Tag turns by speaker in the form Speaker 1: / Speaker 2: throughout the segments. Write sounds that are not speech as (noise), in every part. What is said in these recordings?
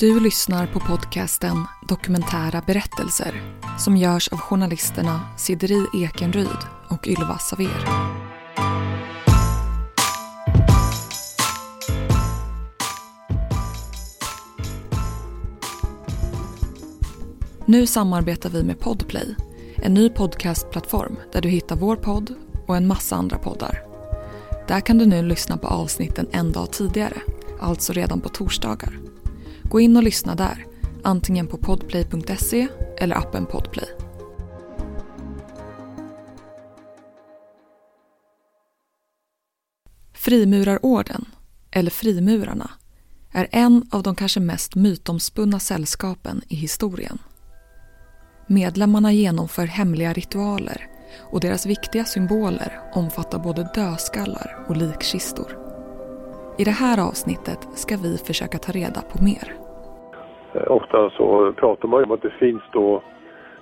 Speaker 1: Du lyssnar på podcasten Dokumentära berättelser som görs av journalisterna Sideri Ekenryd och Ylva Saver. Nu samarbetar vi med Podplay, en ny podcastplattform där du hittar vår podd och en massa andra poddar. Där kan du nu lyssna på avsnitten en dag tidigare, alltså redan på torsdagar. Gå in och lyssna där, antingen på podplay.se eller appen Podplay. Frimurarorden, eller Frimurarna, är en av de kanske mest mytomspunna sällskapen i historien. Medlemmarna genomför hemliga ritualer och deras viktiga symboler omfattar både dödskallar och likkistor. I det här avsnittet ska vi försöka ta reda på mer.
Speaker 2: Eh, ofta så pratar man om att det finns då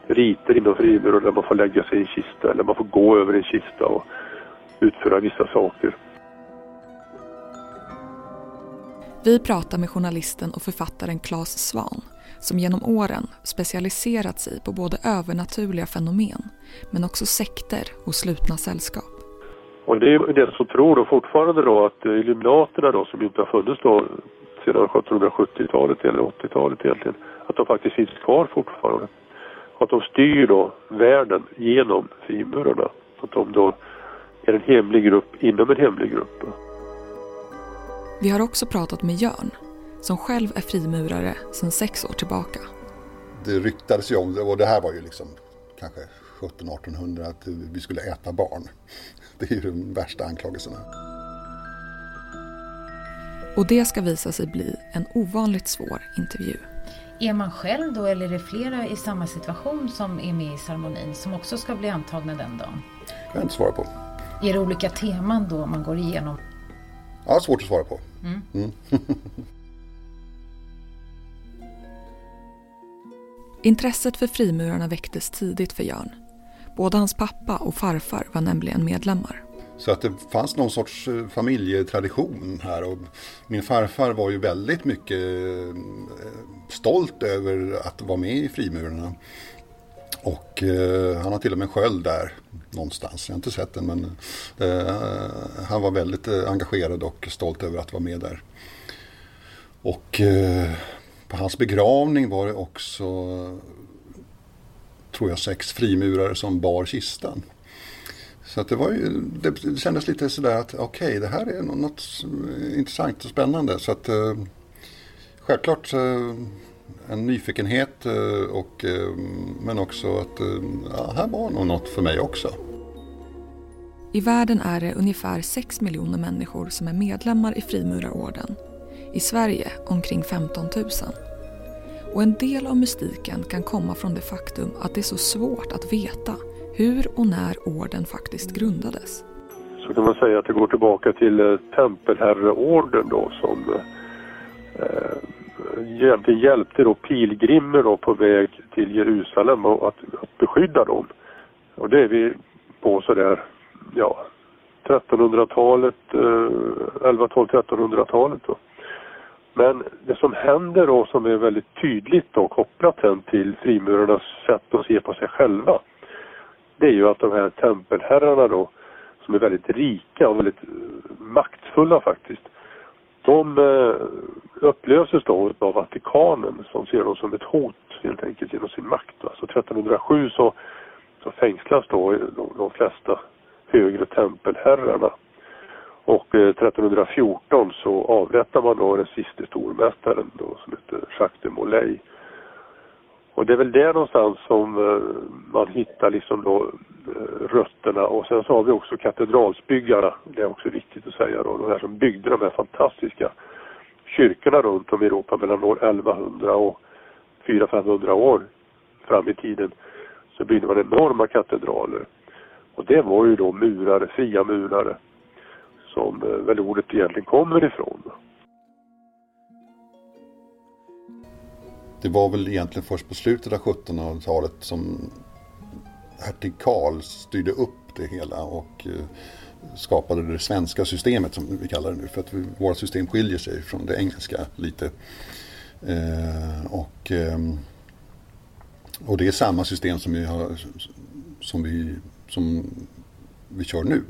Speaker 2: riter inom fribyrån där man får lägga sig i en kista eller man får gå över en kista och utföra vissa saker.
Speaker 1: Vi pratar med journalisten och författaren Claes Svan som genom åren specialiserat sig på både övernaturliga fenomen men också sekter och slutna sällskap.
Speaker 2: Och det är det som tror då fortfarande då att Illuminaterna då som inte har funnits då sedan 1770-talet eller 80-talet egentligen, att de faktiskt finns kvar fortfarande. Att de styr då världen genom frimurarna. Att de då är en hemlig grupp inom en hemlig grupp.
Speaker 1: Vi har också pratat med Jörn, som själv är frimurare sedan sex år tillbaka.
Speaker 3: Det ryktades ju om det och det här var ju liksom kanske 1700-1800 att vi skulle äta barn. Det är ju de värsta anklagelserna.
Speaker 1: Och det ska visa sig bli en ovanligt svår intervju.
Speaker 4: Är man själv då eller är det flera i samma situation som är med i ceremonin som också ska bli antagna den dagen?
Speaker 3: Det kan jag inte svara på.
Speaker 4: Är det olika teman då man går igenom?
Speaker 3: Ja, svårt att svara på. Mm. Mm. (laughs)
Speaker 1: Intresset för frimurarna väcktes tidigt för Jörn. Både hans pappa och farfar var nämligen medlemmar.
Speaker 3: Så att det fanns någon sorts eh, familjetradition här och min farfar var ju väldigt mycket eh, stolt över att vara med i frimurarna. Och eh, han har till och med en sköld där någonstans. Jag har inte sett den men eh, han var väldigt eh, engagerad och stolt över att vara med där. Och eh, på hans begravning var det också, tror jag, sex frimurare som bar kistan. Så att det, var ju, det kändes lite sådär att okej, okay, det här är något intressant och spännande. Så att eh, självklart eh, en nyfikenhet eh, och, eh, men också att eh, ja, här var nog något för mig också.
Speaker 1: I världen är det ungefär 6 miljoner människor som är medlemmar i Frimurarorden. I Sverige omkring 15 000. Och en del av mystiken kan komma från det faktum att det är så svårt att veta hur och när orden faktiskt grundades.
Speaker 2: Så kan man säga att det går tillbaka till eh, tempelherreorden då som eh, hjälpte då pilgrimer då på väg till Jerusalem och att, att beskydda dem. Och det är vi på sådär, ja, 1300-talet, eh, 11-12-1300-talet då. Men det som händer då som är väldigt tydligt då kopplat till frimurarnas sätt att se på sig själva det är ju att de här tempelherrarna då, som är väldigt rika och väldigt eh, maktfulla faktiskt, de eh, upplöses då av Vatikanen som ser dem som ett hot helt enkelt genom sin makt. Så alltså 1307 så, så fängslas då de, de flesta högre tempelherrarna. Och eh, 1314 så avrättar man då den siste stormästaren då som heter Jacques de Molay. Och det är väl där någonstans som eh, man hittar liksom då eh, rötterna och sen så har vi också katedralsbyggarna, det är också viktigt att säga då, de här som byggde de här fantastiska kyrkorna runt om i Europa mellan år 1100 och 400-500 år fram i tiden så byggde man enorma katedraler. Och det var ju då murare, fria murare som eh, väl ordet egentligen kommer ifrån.
Speaker 3: Det var väl egentligen först på slutet av 1700-talet som hertig Karl styrde upp det hela och eh, skapade det svenska systemet som vi kallar det nu. För att våra system skiljer sig från det engelska lite. Eh, och, eh, och det är samma system som vi, har, som vi, som vi kör nu.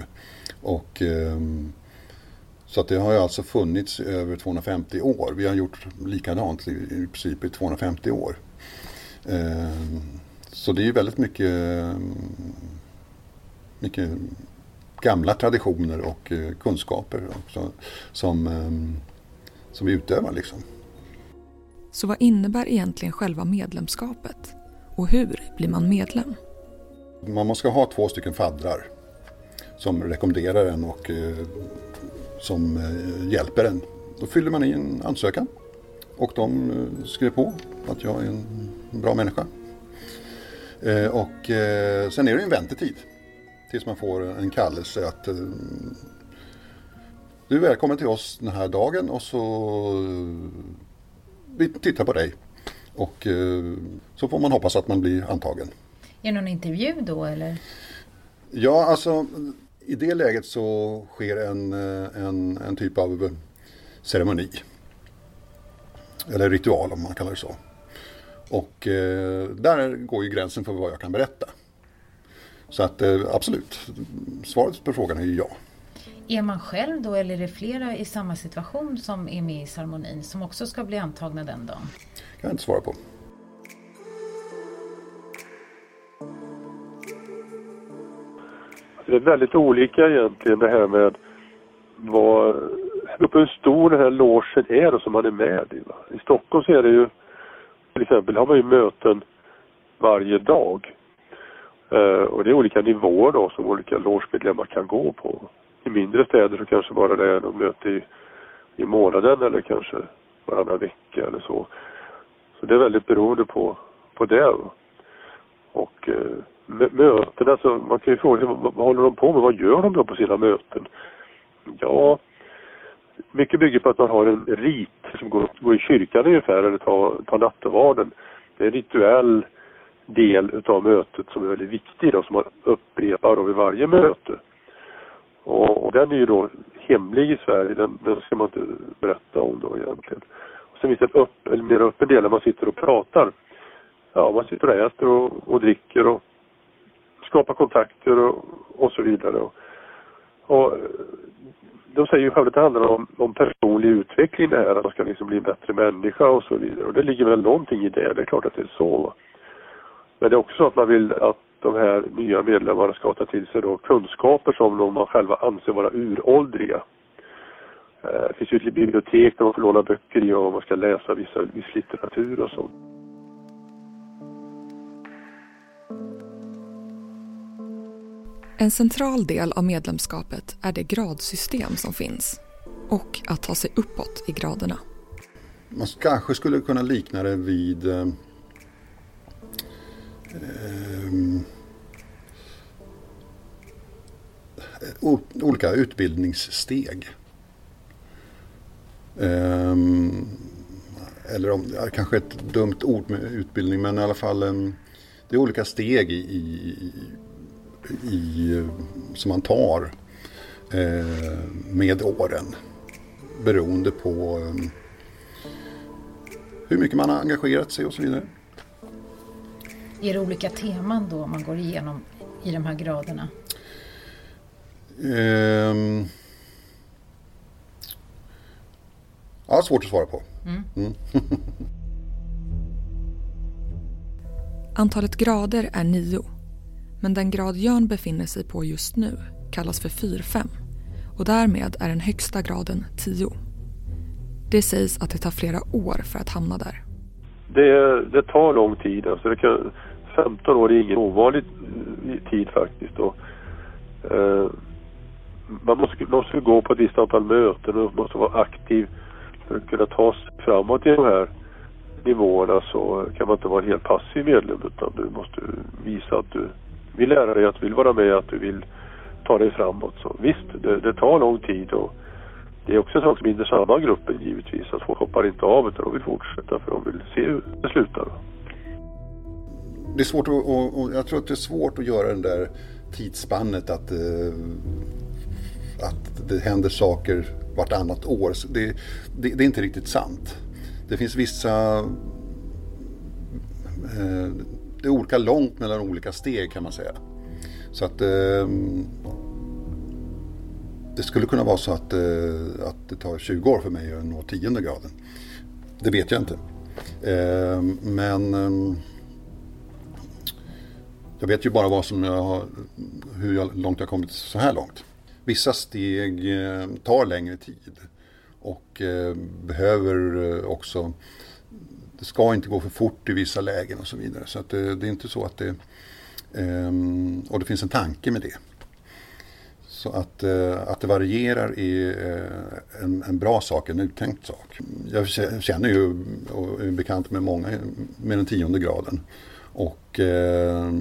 Speaker 3: Och, eh, så det har alltså funnits i över 250 år. Vi har gjort likadant i, princip i 250 år. Eh, så det är väldigt mycket, mycket gamla traditioner och eh, kunskaper också, som, ehm, som vi utövar. Liksom.
Speaker 1: Så vad innebär egentligen själva medlemskapet? Och hur blir man medlem?
Speaker 3: Man måste ha två stycken faddrar som rekommenderar en och eh, som eh, hjälper en. Då fyller man i en ansökan och de eh, skriver på att jag är en bra människa. Eh, och sen är det en väntetid tills man får en kallelse att du är välkommen till oss den här dagen och så vi tittar på dig. Och så får man hoppas att man blir antagen.
Speaker 4: Är det någon intervju då eller?
Speaker 3: Ja, alltså i det läget så sker en, en, en typ av ceremoni. Eller ritual om man kallar det så. Och eh, där går ju gränsen för vad jag kan berätta. Så att eh, absolut, svaret på frågan är ju ja.
Speaker 4: Är man själv då eller är det flera i samma situation som är med i ceremonin som också ska bli antagna den dagen?
Speaker 3: kan jag inte svara på.
Speaker 2: Det är väldigt olika egentligen det här med vad, hur stor den här logen är som man är med i. Va? I Stockholm så är det ju till exempel har man ju möten varje dag. Eh, och det är olika nivåer då som olika logemedlemmar kan gå på. I mindre städer så kanske bara det är något möte i, i månaden eller kanske varannan vecka eller så. Så det är väldigt beroende på, på det. Och eh, möten, alltså man kan ju fråga sig vad, vad håller de på med? Vad gör de då på sina möten? Ja, mycket bygger på att man har en rit som går, går i kyrkan ungefär eller tar, tar nattvarden. Det är en rituell del utav mötet som är väldigt viktig då, som man upprepar då vid varje möte. Och, och den är ju då hemlig i Sverige, den, den ska man inte berätta om då egentligen. Och sen finns det en upp, eller mer öppen del där man sitter och pratar. Ja, man sitter och äter och, och dricker och skapa kontakter och, och så vidare. Och, och de säger ju själva att det handlar om, om personlig utveckling det här, att man ska liksom bli en bättre människa och så vidare. Och det ligger väl någonting i det, det är klart att det är så. Men det är också så att man vill att de här nya medlemmarna ska ta till sig då kunskaper som de man själva anser vara uråldriga. Eh, det finns ju ett bibliotek där man får låna böcker i och man ska läsa vissa, viss litteratur och sånt.
Speaker 1: En central del av medlemskapet är det gradsystem som finns och att ta sig uppåt i graderna.
Speaker 3: Man kanske skulle kunna likna det vid eh, eh, olika utbildningssteg. Eh, eller om, kanske ett dumt ord med utbildning men i alla fall en, det är olika steg i, i i, som man tar eh, med åren. Beroende på eh, hur mycket man har engagerat sig och så vidare.
Speaker 4: Är det olika teman då man går igenom i de här graderna?
Speaker 3: Eh, ja, svårt att svara på. Mm. Mm. (laughs)
Speaker 1: Antalet grader är nio. Men den grad Jörn befinner sig på just nu kallas för 4-5 och därmed är den högsta graden 10. Det sägs att det tar flera år för att hamna där.
Speaker 2: Det, det tar lång tid. Alltså det kan, 15 år är ingen ovanlig tid faktiskt. Och, eh, man måste, måste gå på ett visst antal möten och måste vara aktiv för att kunna ta sig framåt i de här nivåerna så kan man inte vara en helt passiv medlem utan du måste visa att du vill lära dig, att du vill vara med, att du vill ta dig framåt. Så visst, det, det tar lång tid och det är också en sak som binder samman gruppen givetvis. Att folk hoppar inte av utan de vill fortsätta för de vill se hur det slutar.
Speaker 3: Det är svårt att, och, och jag tror att det är svårt att göra den där tidsspannet att, eh, att det händer saker vartannat år. Det, det, det, är inte riktigt sant. det finns vissa... Eh, det är olika långt mellan olika steg kan man säga. Så att eh, det skulle kunna vara så att, eh, att det tar 20 år för mig att nå tionde graden. Det vet jag inte. Eh, men eh, jag vet ju bara vad som jag har, hur jag, långt jag kommit så här långt. Vissa steg eh, tar längre tid och eh, behöver eh, också det ska inte gå för fort i vissa lägen och så vidare. Så att det, det är inte så att det... Um, och det finns en tanke med det. Så att, uh, att det varierar är uh, eh, en, en, bra sak, en uttänkt sak. Jag känner ju och är bekant med många med den tionde graden. Och uh,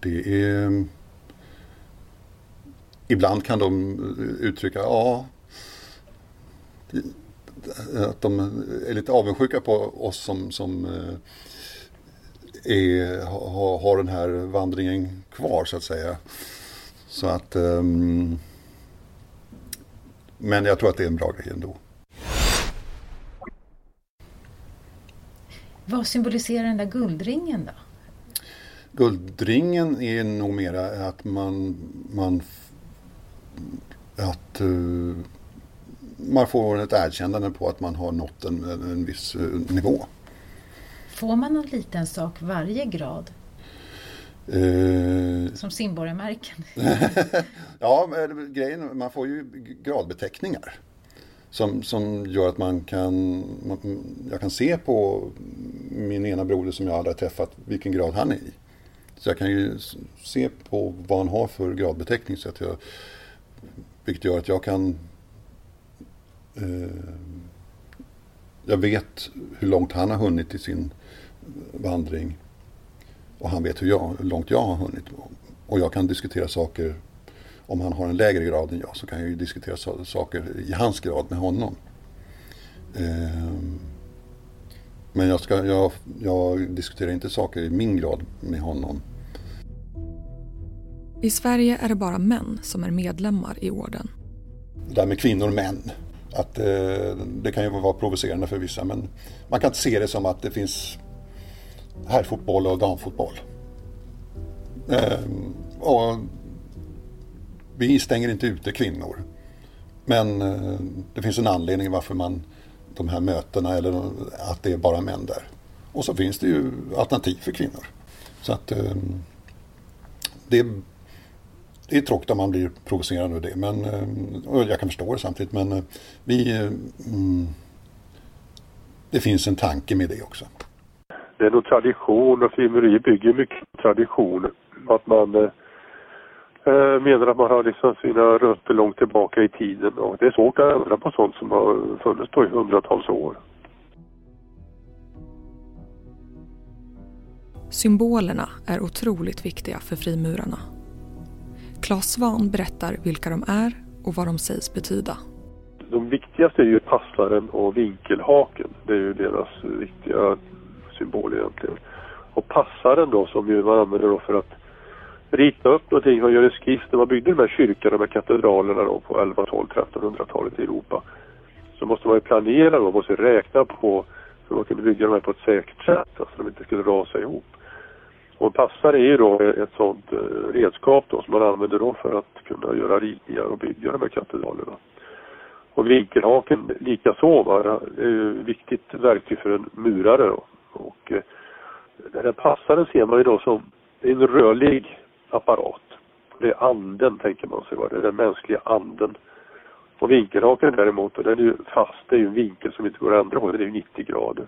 Speaker 3: det är... Ibland kan de uttrycka, ja att de är lite avundsjuka på oss som, som eh, är, har, har den här vandringen kvar så att säga. Så att um, Men jag tror att det är en bra grej ändå.
Speaker 4: Vad symboliserar den där guldringen då?
Speaker 3: Guldringen är nog mera att man, man att uh, man får ett erkännande på att man har nått en, en viss eh, nivå.
Speaker 4: Får man någon liten sak varje grad? Uh, Som simborgarmärken? (laughs)
Speaker 3: ja, grejen man får ju gradbeteckningar. Som, som gör att man kan, man, jag kan se på min ena broder som jag aldrig har träffat vilken grad han är i. Så jag kan ju se på vad han har för gradbeteckning. Så att jag, vilket gör att jag kan Eh, jag vet hur långt han har hunnit i sin vandring. Och han vet hur, jag, hur långt jag har hunnit. Och jag kan diskutera saker, om han har en lägre grad än jag, så kan jag ju diskutera saker i hans grad med honom. Eh, men jag, ska, jag, jag diskuterar inte saker i min grad med honom.
Speaker 1: I Sverige är det bara män som är medlemmar i orden.
Speaker 3: Det där med kvinnor och män att eh, det kan ju vara provocerande för vissa men man kan inte se det som att det finns herrfotboll och damfotboll. Eh, och vi stänger inte ute kvinnor. Men eh, det finns en anledning varför man de här mötena eller att det är bara män där. Och så finns det ju alternativ för kvinnor. Så att eh, det det är tråkigt om man blir provocerad av det. Men, eh, jag kan förstå det samtidigt. Men eh, vi, eh, mm, det finns en tanke med det också.
Speaker 2: Det är nog tradition och filmeri bygger mycket på tradition. Att man eh, menar att man har liksom sina rötter långt tillbaka i tiden. Och det är svårt att ändra på sånt som har funnits då i hundratals år.
Speaker 1: Symbolerna är otroligt viktiga för frimurarna. Claes Svan berättar vilka de är och vad de sägs betyda.
Speaker 2: De viktigaste är ju passaren och vinkelhaken. Det är ju deras viktiga symbol egentligen. Och passaren då som ju man använder då för att rita upp någonting Man gör en skiss. När man byggde de här kyrkorna de här katedralerna då på 11, 12, 1300-talet i Europa. Så måste man ju planera då, man måste räkna på hur man kunde bygga de här på ett säkert sätt. Så att de inte skulle rasa ihop. Och passare är ju då ett sådant eh, redskap då som man använder då för att kunna göra ritningar och bygga de här katedralerna. Och vinkelhaken likaså va, det är ju ett viktigt verktyg för en murare då. Och eh, den här passaren ser man ju då som en rörlig apparat. Det är anden tänker man sig va, det är den mänskliga anden. Och vinkelhaken däremot, och den är ju fast, det är ju en vinkel som inte går att ändra på, det är ju 90 grader.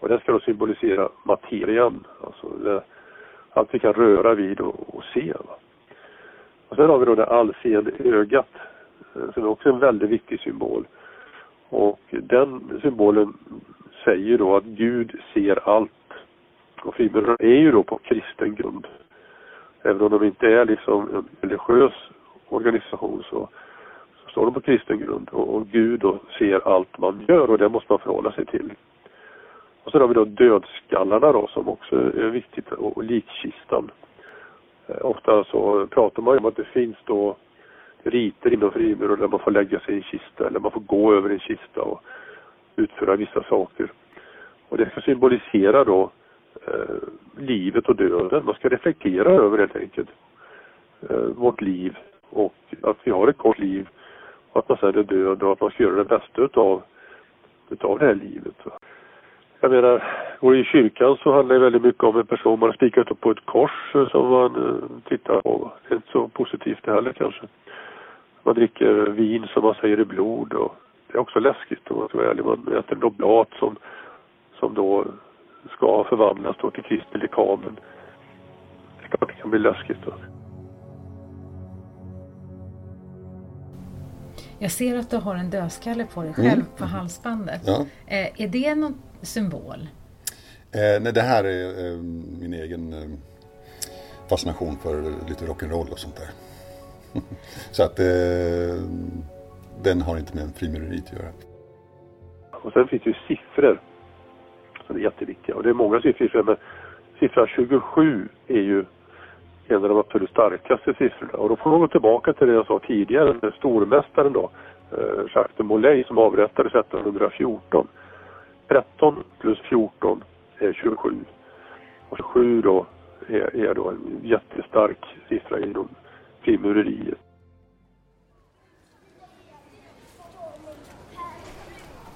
Speaker 2: Och den ska då symbolisera materian, alltså det, allt vi kan röra vid och, och se. Va? Och sen har vi då det allseende ögat eh, som är också en väldigt viktig symbol. Och den symbolen säger då att Gud ser allt. Och frimurarna är ju då på kristen grund. Även om de inte är liksom en religiös organisation så, så står de på kristen grund. Och, och Gud då ser allt man gör och det måste man förhålla sig till. Och sen har vi då dödskallarna då som också är viktigt och likkistan. Eh, ofta så pratar man ju om att det finns då riter inom frimuror där man får lägga sig i en kista eller man får gå över en kista. Och utföra vissa saker. Och det ska symbolisera då eh, livet och döden. Man ska reflektera över helt enkelt eh, vårt liv och att vi har ett kort liv och att man sen är död och att man ska göra det bästa utav, utav det här livet. Jag menar, går i kyrkan så handlar det väldigt mycket om en person man har spikat upp på ett kors som man eh, tittar på. Det är inte så positivt det heller kanske. Man dricker vin som man säger är blod och det är också läskigt om man ska vara ärlig. Man äter en oblat som, som då ska förvandlas då till Kristi lekamen. Det är klart det kan bli läskigt. Då.
Speaker 4: Jag ser att du har en dödskalle på dig själv mm. på halsbandet. Ja. Eh, är det någon symbol?
Speaker 3: Eh, nej, det här är eh, min egen eh, fascination för lite rock'n'roll och sånt där. (laughs) Så att eh, den har inte med frimureriet att göra.
Speaker 2: Och sen finns det ju siffror som är jätteviktiga. Och det är många siffror, men siffran 27 är ju en av de absolut starkaste siffrorna. Och då får man gå tillbaka till det jag sa tidigare, den stormästaren då, eh, Jacques de Molay som avrättades 1314. 13 plus 14 är 27. Och 27 då är, är då en jättestark siffra inom frimureriet.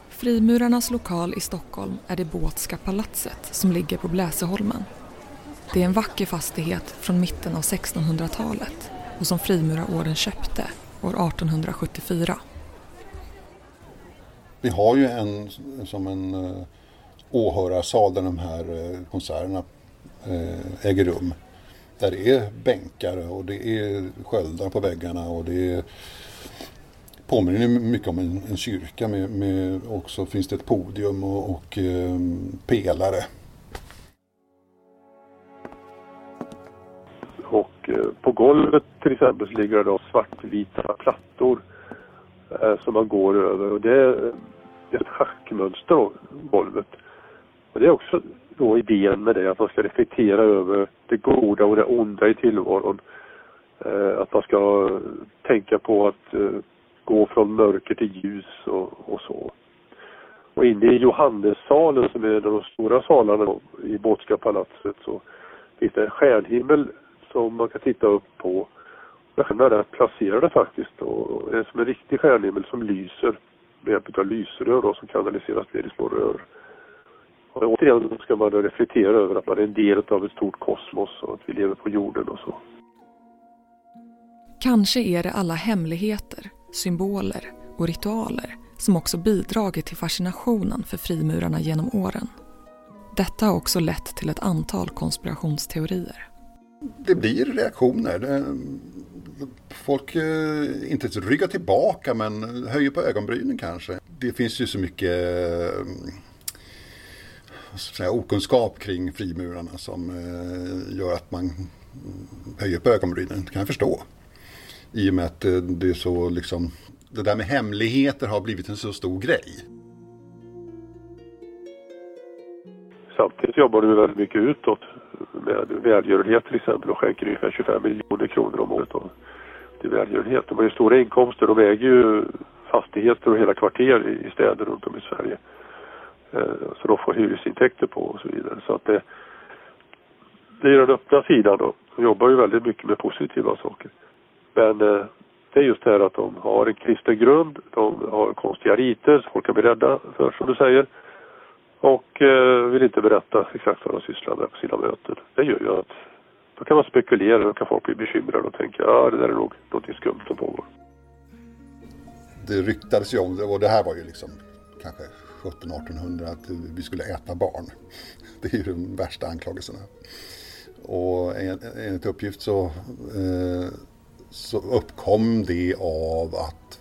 Speaker 1: Frimurarnas lokal i Stockholm är det Båtska palatset som ligger på Bläseholmen. Det är en vacker fastighet från mitten av 1600-talet och som Frimurarorden köpte år 1874.
Speaker 3: Vi har ju en som en eh, uh, åhörarsal där de här uh, konserterna uh, äger rum. Där det är bänkar och det är sköldar på väggarna och det är påminner mycket om en, en kyrka med, med också finns det ett podium och, och um, pelare.
Speaker 2: Och uh, på golvet till exempel så ligger det då svartvita plattor uh, som man går över och det ett schackmönster då, golvet. Och det är också då idén med det att man ska reflektera över det goda och det onda i tillvaron. Eh, att man ska tänka på att eh, gå från mörker till ljus och, och så. Och inne i Johannessalen som är en av de stora salarna i Båtska palatset så finns det en stjärnhimmel som man kan titta upp på. Stjärnorna där placerade faktiskt och det är som en riktig stjärnhimmel som lyser med hjälp av lysrör då, som kanaliseras ner i små rör. Och återigen ska man reflektera över att man är en del av ett stort kosmos och att vi lever på jorden och så.
Speaker 1: Kanske är det alla hemligheter symboler och ritualer som också bidragit till fascinationen för frimurarna genom åren. Detta har också lett till ett antal konspirationsteorier.
Speaker 3: Det blir reaktioner. Folk eh, inte ryggar tillbaka men höjer på ögonbrynen kanske. Det finns ju så mycket eh, säga, okunskap kring frimurarna som eh, gör att man höjer på ögonbrynen. Det kan jag förstå. I och med att det är så liksom, det där med hemligheter har blivit en så stor grej.
Speaker 2: Samtidigt jobbar du väldigt mycket utåt med välgörenhet till exempel och skänker ungefär 25 miljoner kronor om året till välgörenhet. De har ju stora inkomster, de äger ju fastigheter och hela kvarter i städer runt om i Sverige. Eh, så de får hyresintäkter på och så vidare. Så att det, det är den öppna sidan då. De jobbar ju väldigt mycket med positiva saker. Men eh, det är just det här att de har en kristen grund, de har konstiga riter som folk kan bli rädda för som du säger. Och eh, vill inte berätta exakt vad de sysslar med på sina möten. Det gör ju att då kan man spekulera, då kan folk bli bekymrade och tänka ja det där är nog något skumt som pågår.
Speaker 3: Det ryktades ju om och det här var ju liksom kanske 1700-1800 att vi skulle äta barn. (laughs) Det är ju de värsta anklagelserna. Och enligt uppgift så eh, så uppkom det av att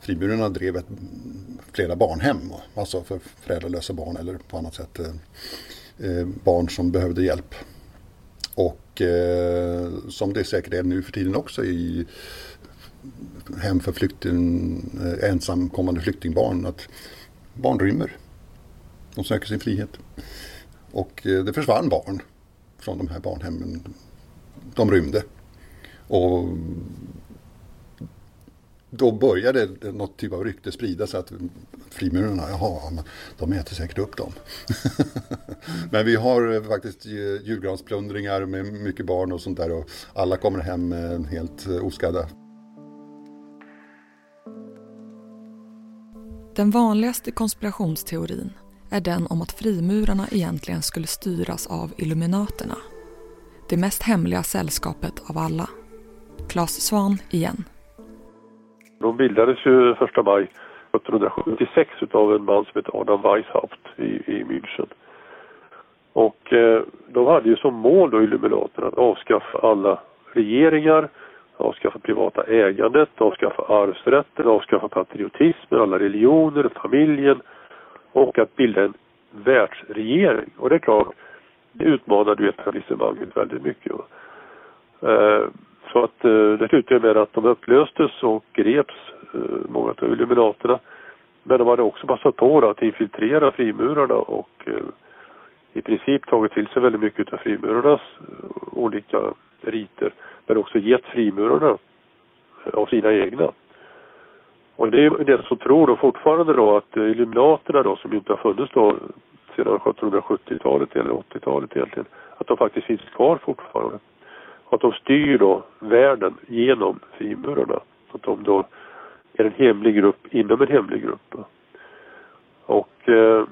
Speaker 3: Friburarna drev ett, flera barnhem, alltså för föräldralösa barn eller på annat sätt eh, eh barn som behövde hjälp. Och eh, som det säkert är nu för tiden också i hem för flykting, eh, ensamkommande flyktingbarn, att barn rymmer. De söker sin frihet. Och eh, det försvann barn från de här barnhemmen. De rymde. Och då började något typ av rykte sprida sig att frimurarna, jaha, de äter säkert upp dem. (laughs) Men vi har eh, faktiskt julgransplundringar med mycket barn och sånt där och alla kommer hem eh, helt eh, oskadda.
Speaker 1: Den vanligaste konspirationsteorin är den om att frimurarna egentligen skulle styras av Illuminaterna. Det mest hemliga sällskapet av alla. Claes Svan igen.
Speaker 2: De bildades ju 1 maj 1776 av en man som heter Adam Weishaupt i, i München. Och eh, de hade ju som mål då Illuminaterna att avskaffa alla regeringar, avskaffa privata ägandet, avskaffa arvsrätten, avskaffa patriotismen, alla religioner, familjen och att bilda en världsregering. Och det är klart, det utmanade ju etablissemanget väldigt mycket. Eh, så att eh, det slutade med att de upplöstes och greps, eh, många av illuminaterna. Men de hade också passat på att infiltrera frimurarna och eh, i princip tagit till sig väldigt mycket av frimurarnas eh, olika riter. Men också gett frimurarna eh, av sina egna. Och det är det som tror då fortfarande då att Illuminaterna då som inte har funnits då sedan 1770-talet eller 80-talet egentligen, att de faktiskt finns kvar fortfarande. Att de styr då världen genom frimurarna. Att de då är en hemlig grupp inom en hemlig grupp. Och eh,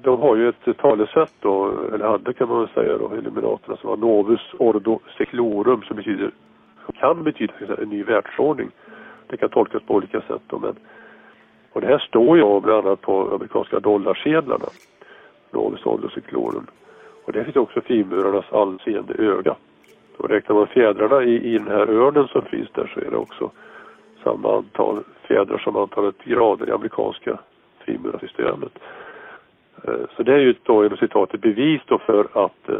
Speaker 2: de har ju ett talesätt då, eller hade kan man väl säga då, Illuminaterna som var Novus Ordo Seclorum som betyder, som kan betyda en ny världsordning. Det kan tolkas på olika sätt då, men och det här står ju bland annat på amerikanska dollarsedlarna. Novus Ordo Seclorum. Och det finns också frimurarnas anseende öga. Och räknar man fjädrarna i, i den här örnen som finns där så är det också samma antal fjädrar som antalet grader i amerikanska frimurarsystemet. Eh, så det är ju då inom citat ett bevis då för att, eh,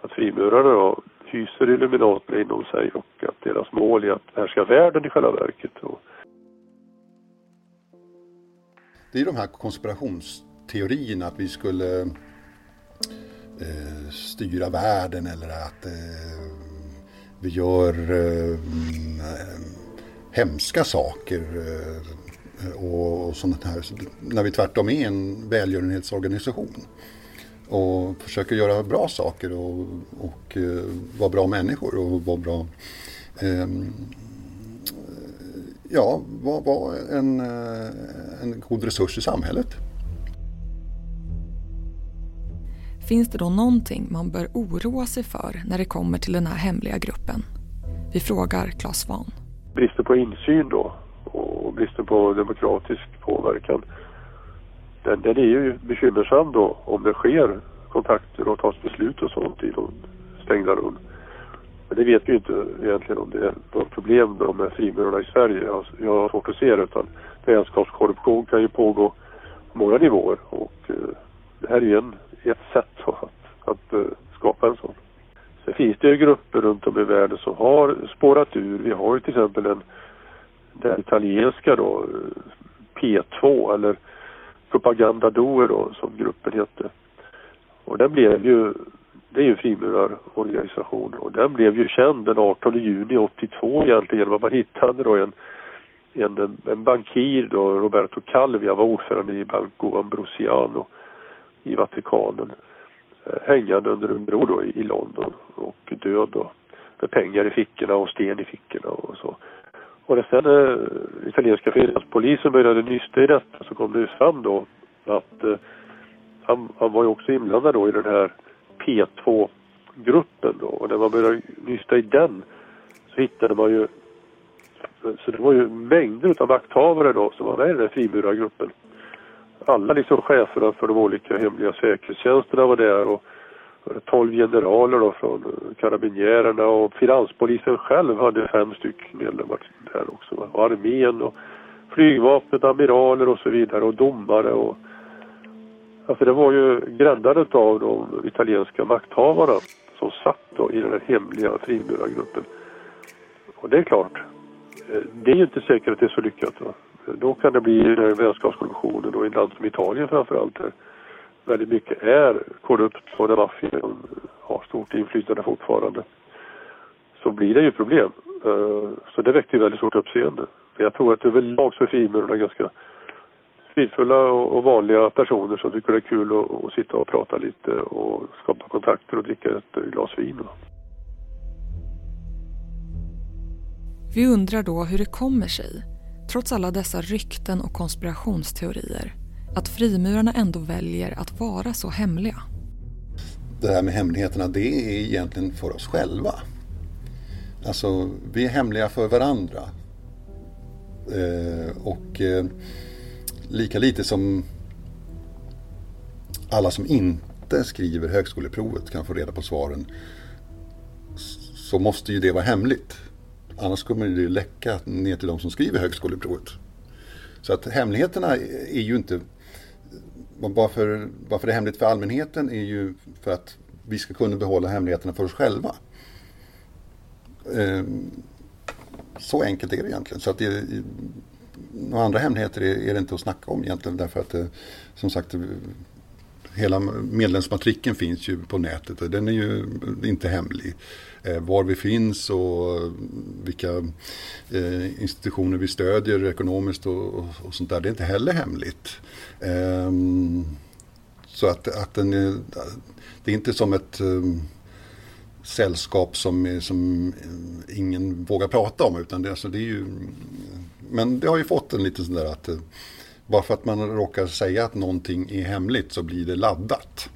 Speaker 2: att frimurarna då hyser Illuminaterna inom sig och att deras mål är att härska världen i själva verket.
Speaker 3: Det är de här konspirationsteorierna att vi skulle eh, styra världen eller att eh, vi gör eh, hemska saker eh, och sånt här. När vi tvärtom är en välgörenhetsorganisation och försöker göra bra saker och, och eh, vara bra människor och vara bra ehm, ja, vara var en, eh, en god resurs i samhället.
Speaker 1: Finns det då någonting man bör oroa sig för när det kommer till den här hemliga gruppen? Vi frågar Claes Svahn.
Speaker 2: Bristen på insyn då och bristen på demokratisk påverkan. Den, den är ju bekymmersam då om det sker kontakter och tas beslut och sånt i de stängda rum. Men det vet vi inte egentligen om det är något problem med frimurarna i Sverige. Jag har svårt att se det utan vänskapskorruption kan ju pågå på många nivåer och eh, det här är ju en ett sätt att, att eh, skapa en sån. Sen finns det ju grupper runt om i världen som har spårat ur. Vi har ju till exempel den, den italienska då, eh, P2 eller Propaganda Doer då som gruppen hette. Och den blev ju, det är ju en frimurarorganisation och den blev ju känd den 18 juni 82 egentligen genom att man hittade då en en, en bankir då, Roberto Calvia var ordförande i Banco Ambrosiano i Vatikanen eh, hängande under en bro då i London och död då med pengar i fickorna och sten i fickorna och så. Och när sen eh, italienska finanspolisen började nysta i detta så kom det fram då att eh, han, han var ju också inblandad då i den här P2-gruppen då och när man började nysta i den så hittade man ju så det var ju mängder av makthavare då som var med i den här frimurargruppen alla liksom cheferna för de olika hemliga säkerhetstjänsterna var där och 12 generaler då från karabinjärerna och finanspolisen själv hade fem stycken medlemmar där också. Och armén och flygvapnet, amiraler och så vidare och domare och Alltså det var ju gräddandet av de italienska makthavarna som satt då i den här hemliga frimurargruppen. Och det är klart, eh, det är ju inte säkert att det är så lyckat. Va? Då kan det bli den här vänskapskorruptionen och i ett land som Italien framförallt där väldigt mycket är korrupt och där maffian har stort inflytande fortfarande. så blir det ju problem. Eh, så det väckte ju väldigt stort uppseende. Jag tror att överlag så är frimurarna ganska fridfulla och vanliga personer som tycker det är kul att, att sitta och prata lite och skapa kontakter och dricka ett glas vin.
Speaker 1: Vi undrar då hur det kommer sig, trots alla dessa rykten och konspirationsteorier, att frimurarna ändå väljer att vara så hemliga.
Speaker 3: Det här med hemligheterna, det är egentligen för oss själva. Alltså, vi är hemliga för varandra. Eh, och eh, lika lite som alla som inte skriver högskoleprovet kan få reda på svaren så måste ju det vara hemligt. Annars kommer det läcka ner till de som skriver högskoleprovet. Så att hemligheterna är ju inte... Varför, varför det är hemligt för allmänheten är ju för att vi ska kunna behålla hemligheterna för oss själva. Ehm, så enkelt är det egentligen. Så att det, några andra hemligheter är det inte att snacka om egentligen därför att det, som sagt hela medlemsmatriken finns ju på nätet och den är ju inte hemlig. Eh, var vi finns och eh, vilka eh, institutioner vi stödjer ekonomiskt och, och, sånt där, det är inte heller hemligt. Ehm, så att, att den är, det är inte som ett ehm, sällskap som, som ingen vågar prata om. Utan det, alltså, det är ju, men det har ju fått en liten sån där att bara för att man råkar säga att någonting är hemligt så blir det laddat.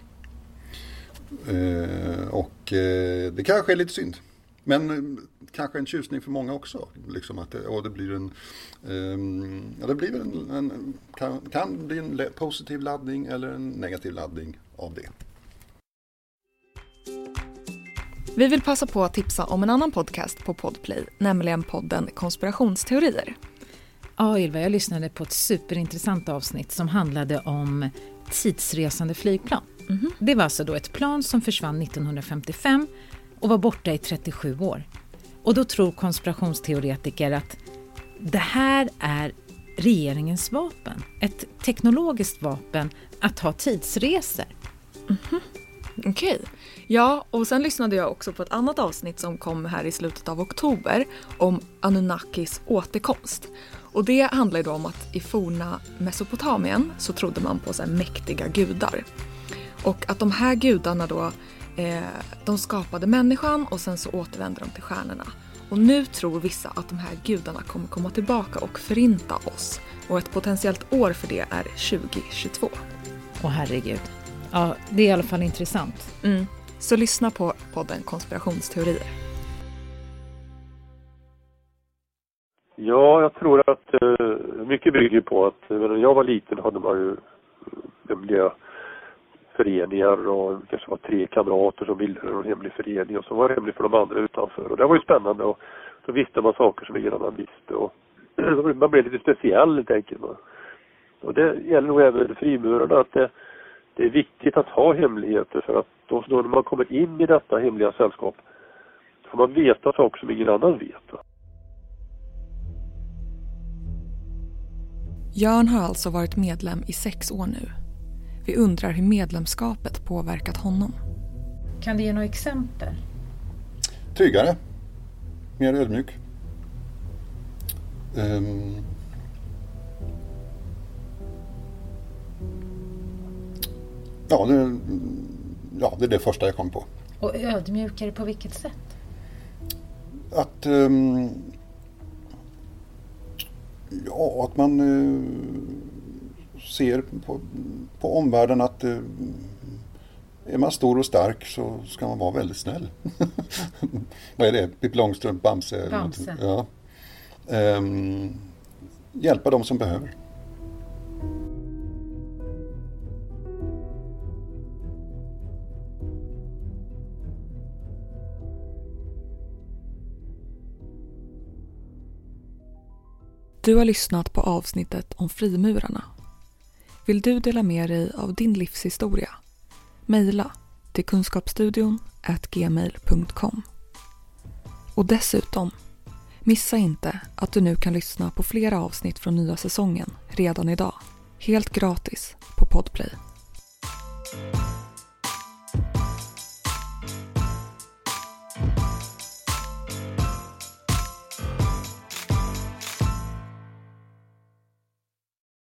Speaker 3: Eh, och eh, det kanske är lite synd. Men eh, kanske en tjusning för många också. Liksom att det, och det blir en, ehm, ja, det blir en, en kan, kan bli en positiv laddning eller en negativ laddning av det.
Speaker 1: Vi vill passa på att tipsa om en annan podcast på Podplay, nämligen podden Konspirationsteorier.
Speaker 4: Ja, Ylva, jag lyssnade på ett superintressant avsnitt som handlade om tidsresande flygplan. Mm -hmm. Det var alltså då ett plan som försvann 1955 och var borta i 37 år. Och då tror konspirationsteoretiker att det här är regeringens vapen. Ett teknologiskt vapen att ha tidsresor.
Speaker 1: Mm -hmm. Okej. Okay. Ja, och sen lyssnade jag också på ett annat avsnitt som kom här i slutet av oktober om Anunnakis återkomst. Och det handlar ju då om att i forna Mesopotamien så trodde man på så mäktiga gudar. Och att de här gudarna då, eh, de skapade människan och sen så återvände de till stjärnorna. Och nu tror vissa att de här gudarna kommer komma tillbaka och förinta oss. Och ett potentiellt år för det är 2022.
Speaker 4: Åh herregud. Ja, det är i alla fall intressant.
Speaker 1: Mm. Så lyssna på podden Konspirationsteorier.
Speaker 2: Ja, jag tror att uh, mycket bygger på att när jag var liten hade man ju hemliga föreningar och kanske var tre kamrater som bildade en hemlig förening och så var det hemligt för de andra utanför. Och det var ju spännande och så visste man saker som ingen annan visste och (clears throat) man blev lite speciell helt enkelt. Och det gäller nog även frimurarna att det, det är viktigt att ha hemligheter för att då, då när man kommer in i detta hemliga sällskap får man veta saker som ingen annan vet.
Speaker 1: Jörn har alltså varit medlem i sex år nu. Vi undrar hur medlemskapet påverkat honom.
Speaker 4: Kan du ge några exempel?
Speaker 3: Tryggare. Mer ödmjuk. Um, Ja, det, ja, det är det första jag kom på.
Speaker 4: Och ödmjukare på vilket sätt?
Speaker 3: Att, um, ja, att man uh, ser på, på omvärlden att uh, är man stor och stark så ska man vara väldigt snäll. (laughs) Vad är det? Pippi Långstrump, Bamse?
Speaker 4: Bamse.
Speaker 3: Ja. Um, hjälpa de som behöver.
Speaker 1: Du har lyssnat på avsnittet om frimurarna. Vill du dela med dig av din livshistoria? Mejla till kunskapsstudion gmail.com. Och dessutom, missa inte att du nu kan lyssna på flera avsnitt från nya säsongen redan idag. Helt gratis på Podplay.